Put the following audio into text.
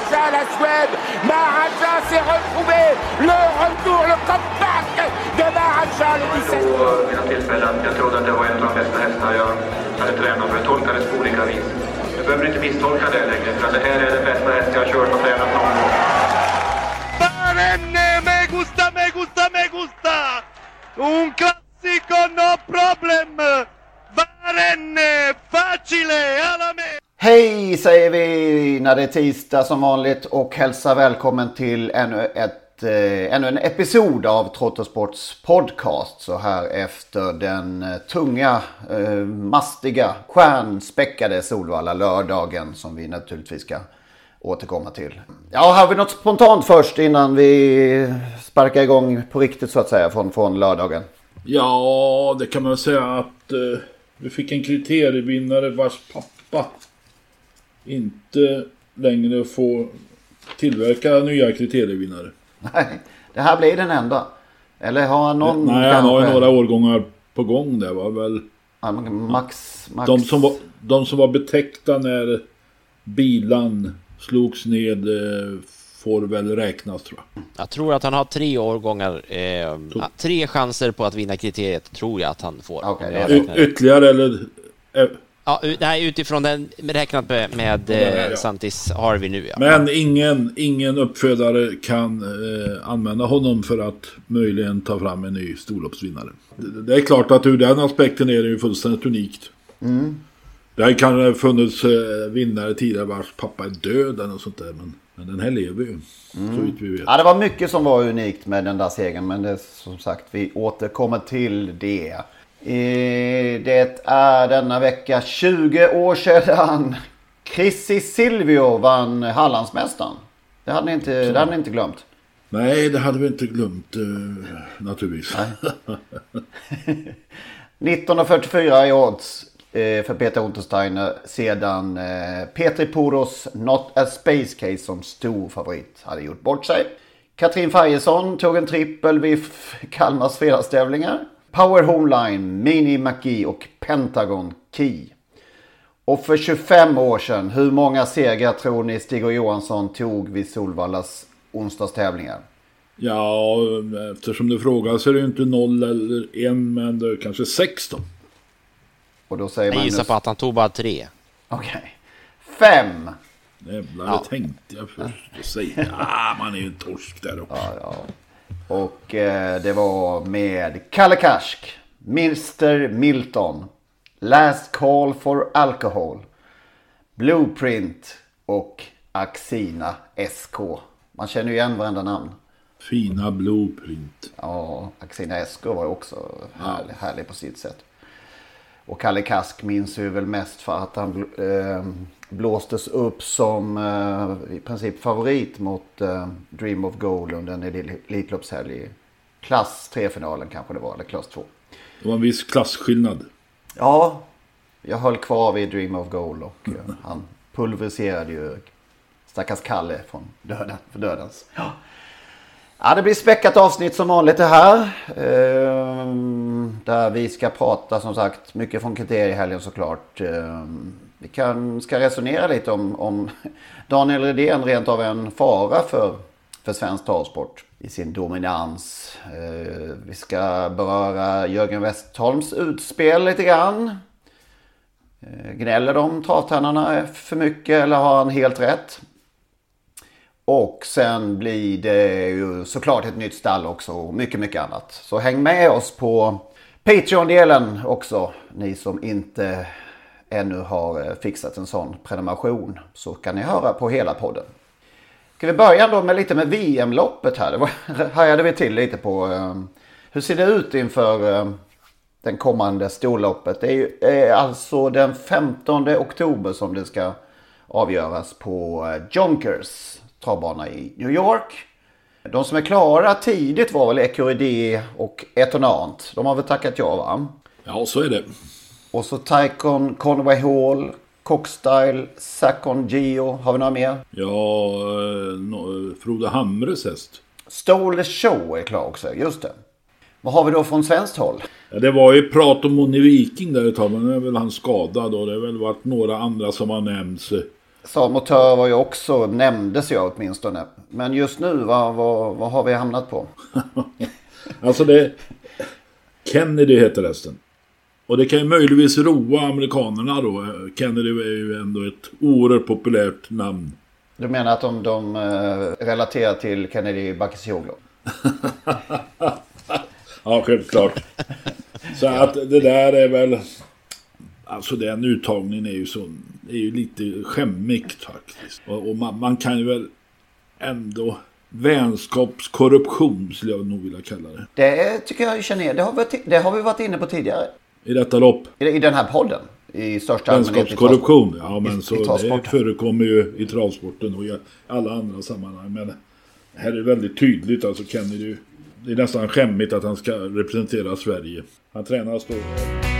Maharaja, la Suède. Maharaja s'est retrouvé. Le retour, le comeback de Maharaja, le 17. på mina tillfällen. Jag trodde att det var en av de bästa hästar jag hade tränat för. Det tolkades på olika vis. Du behöver inte misstolka det längre, för att det här är den bästa häst jag har kört och tränat någon gång. Barenne, me gusta, me gusta, me gusta! Un classico, no problem! Barenne, facile, alla me! Hej säger vi när det är tisdag som vanligt och hälsar välkommen till ännu, ett, eh, ännu en episod av Trottosports podcast. Så här efter den eh, tunga, eh, mastiga, stjärnspäckade Solvalla lördagen som vi naturligtvis ska återkomma till. Ja, har vi något spontant först innan vi sparkar igång på riktigt så att säga från, från lördagen? Ja, det kan man väl säga att eh, vi fick en kriterievinnare vars pappa inte längre får tillverka nya kriterievinnare. Nej, det här blir den enda. Eller har han någon Nej, han har ju kanske? några årgångar på gång där var väl. Ja, Max, Max. De som var, de som var betäckta när bilan slogs ned eh, får väl räknas tror jag. Jag tror att han har tre årgångar, eh, tre chanser på att vinna kriteriet tror jag att han får. Okej, Jag det är räknar- Y- ytterligare eller... Ja, u- nej, utifrån den räknat med, med eh, ja. Santis har vi nu ja. Men ingen, ingen uppfödare kan eh, använda honom för att möjligen ta fram en ny storloppsvinnare. Det, det är klart att ur den aspekten är det ju fullständigt unikt. Mm. Det kan ha funnits eh, vinnare tidigare vars pappa är död eller något sånt där. Men, men den här lever ju. Så vitt vi vet. Ja, det var mycket som var unikt med den där segern. Men det är som sagt, vi återkommer till det. Det är denna vecka 20 år sedan Chrissy Silvio vann Hallandsmästaren. Det hade ni inte, det hade ni inte glömt. Nej, det hade vi inte glömt eh, naturligtvis. 1944 i odds eh, för Peter Untersteiner sedan eh, Petri Puros Not a Space Case som stor favorit hade gjort bort sig. Katrin Fajesson tog en trippel vid Kalmars fredagstävlingar. Power Homeline, Mini McGee och Pentagon Key. Och för 25 år sedan, hur många segrar tror ni Stig och Johansson tog vid Solvallas onsdagstävlingar? Ja, eftersom du frågar så är det ju inte noll eller en, men det är kanske sex då. Och då säger Jag Magnus... gissar på att han tog bara tre. Okej. Fem! Jävlar, Ja. det tänkte jag först att säga. Ah, man är ju en torsk där också. Ja, ja. Och eh, det var med Kalle Karsk, Mr Milton, Last Call for Alcohol, Blueprint och Axina SK. Man känner ju igen varenda namn. Fina blueprint. Ja, Axina SK var ju också härlig, härlig på sitt sätt. Och Kalle Kask minns vi väl mest för att han eh, blåstes upp som eh, i princip favorit mot eh, Dream of Gold under en Elitloppshelg. i Klass 3-finalen kanske det var, eller klass 2. Det var en viss klasskillnad. Ja, jag höll kvar vid Dream of Gold och eh, han pulveriserade ju stackars Kalle från döden, för dödens. Ja. Ja, det blir späckat avsnitt som vanligt det här. Ehm, där vi ska prata som sagt mycket från kriteriehelgen såklart. Ehm, vi kan, ska resonera lite om, om Daniel Redén rent av en fara för, för svensk travsport i sin dominans. Ehm, vi ska beröra Jörgen Westholms utspel lite grann. Ehm, gnäller de travtränarna för mycket eller har han helt rätt? Och sen blir det ju såklart ett nytt stall också och mycket, mycket annat. Så häng med oss på Patreon-delen också. Ni som inte ännu har eh, fixat en sån prenumeration. Så kan ni höra på hela podden. Ska vi börja då med lite med VM-loppet här. Det var, hajade vi till lite på. Eh, hur ser det ut inför eh, den kommande storloppet? Det är, ju, är alltså den 15 oktober som det ska avgöras på Jonkers travbana i New York. De som är klara tidigt var väl Ecuride och Etonant. De har väl tackat ja va? Ja, så är det. Och så Tycon, Conway Hall, Cockstyle, Sakon Geo. Har vi några mer? Ja, eh, no, Frode Hamres häst. Stole Show är klar också, just det. Vad har vi då från svenskt håll? Ja, det var ju prat om Moni Viking där ett tag, men nu är väl han skadad och det har väl varit några andra som har nämnts. Samotör var ju också, nämndes jag åtminstone. Men just nu, vad, vad, vad har vi hamnat på? alltså det... Kennedy heter hästen. Och det kan ju möjligtvis roa amerikanerna då. Kennedy är ju ändå ett oerhört populärt namn. Du menar att de, de uh, relaterar till Kennedy Bakircioglu? ja, självklart. Så att det där är väl... Alltså den uttagningen är ju så... är ju lite skämmigt faktiskt. Och, och man, man, kan ju väl ändå... Vänskapskorruption skulle jag nog vilja kalla det. Det tycker jag känner igen. Det har vi, det har vi varit inne på tidigare. I detta lopp? I, i den här podden? I största allmänhet? korruption, ja men I, så i det förekommer ju i travsporten och i alla andra sammanhang. Men här är det väldigt tydligt alltså Kennedy. Det är nästan skämmigt att han ska representera Sverige. Han tränar stort.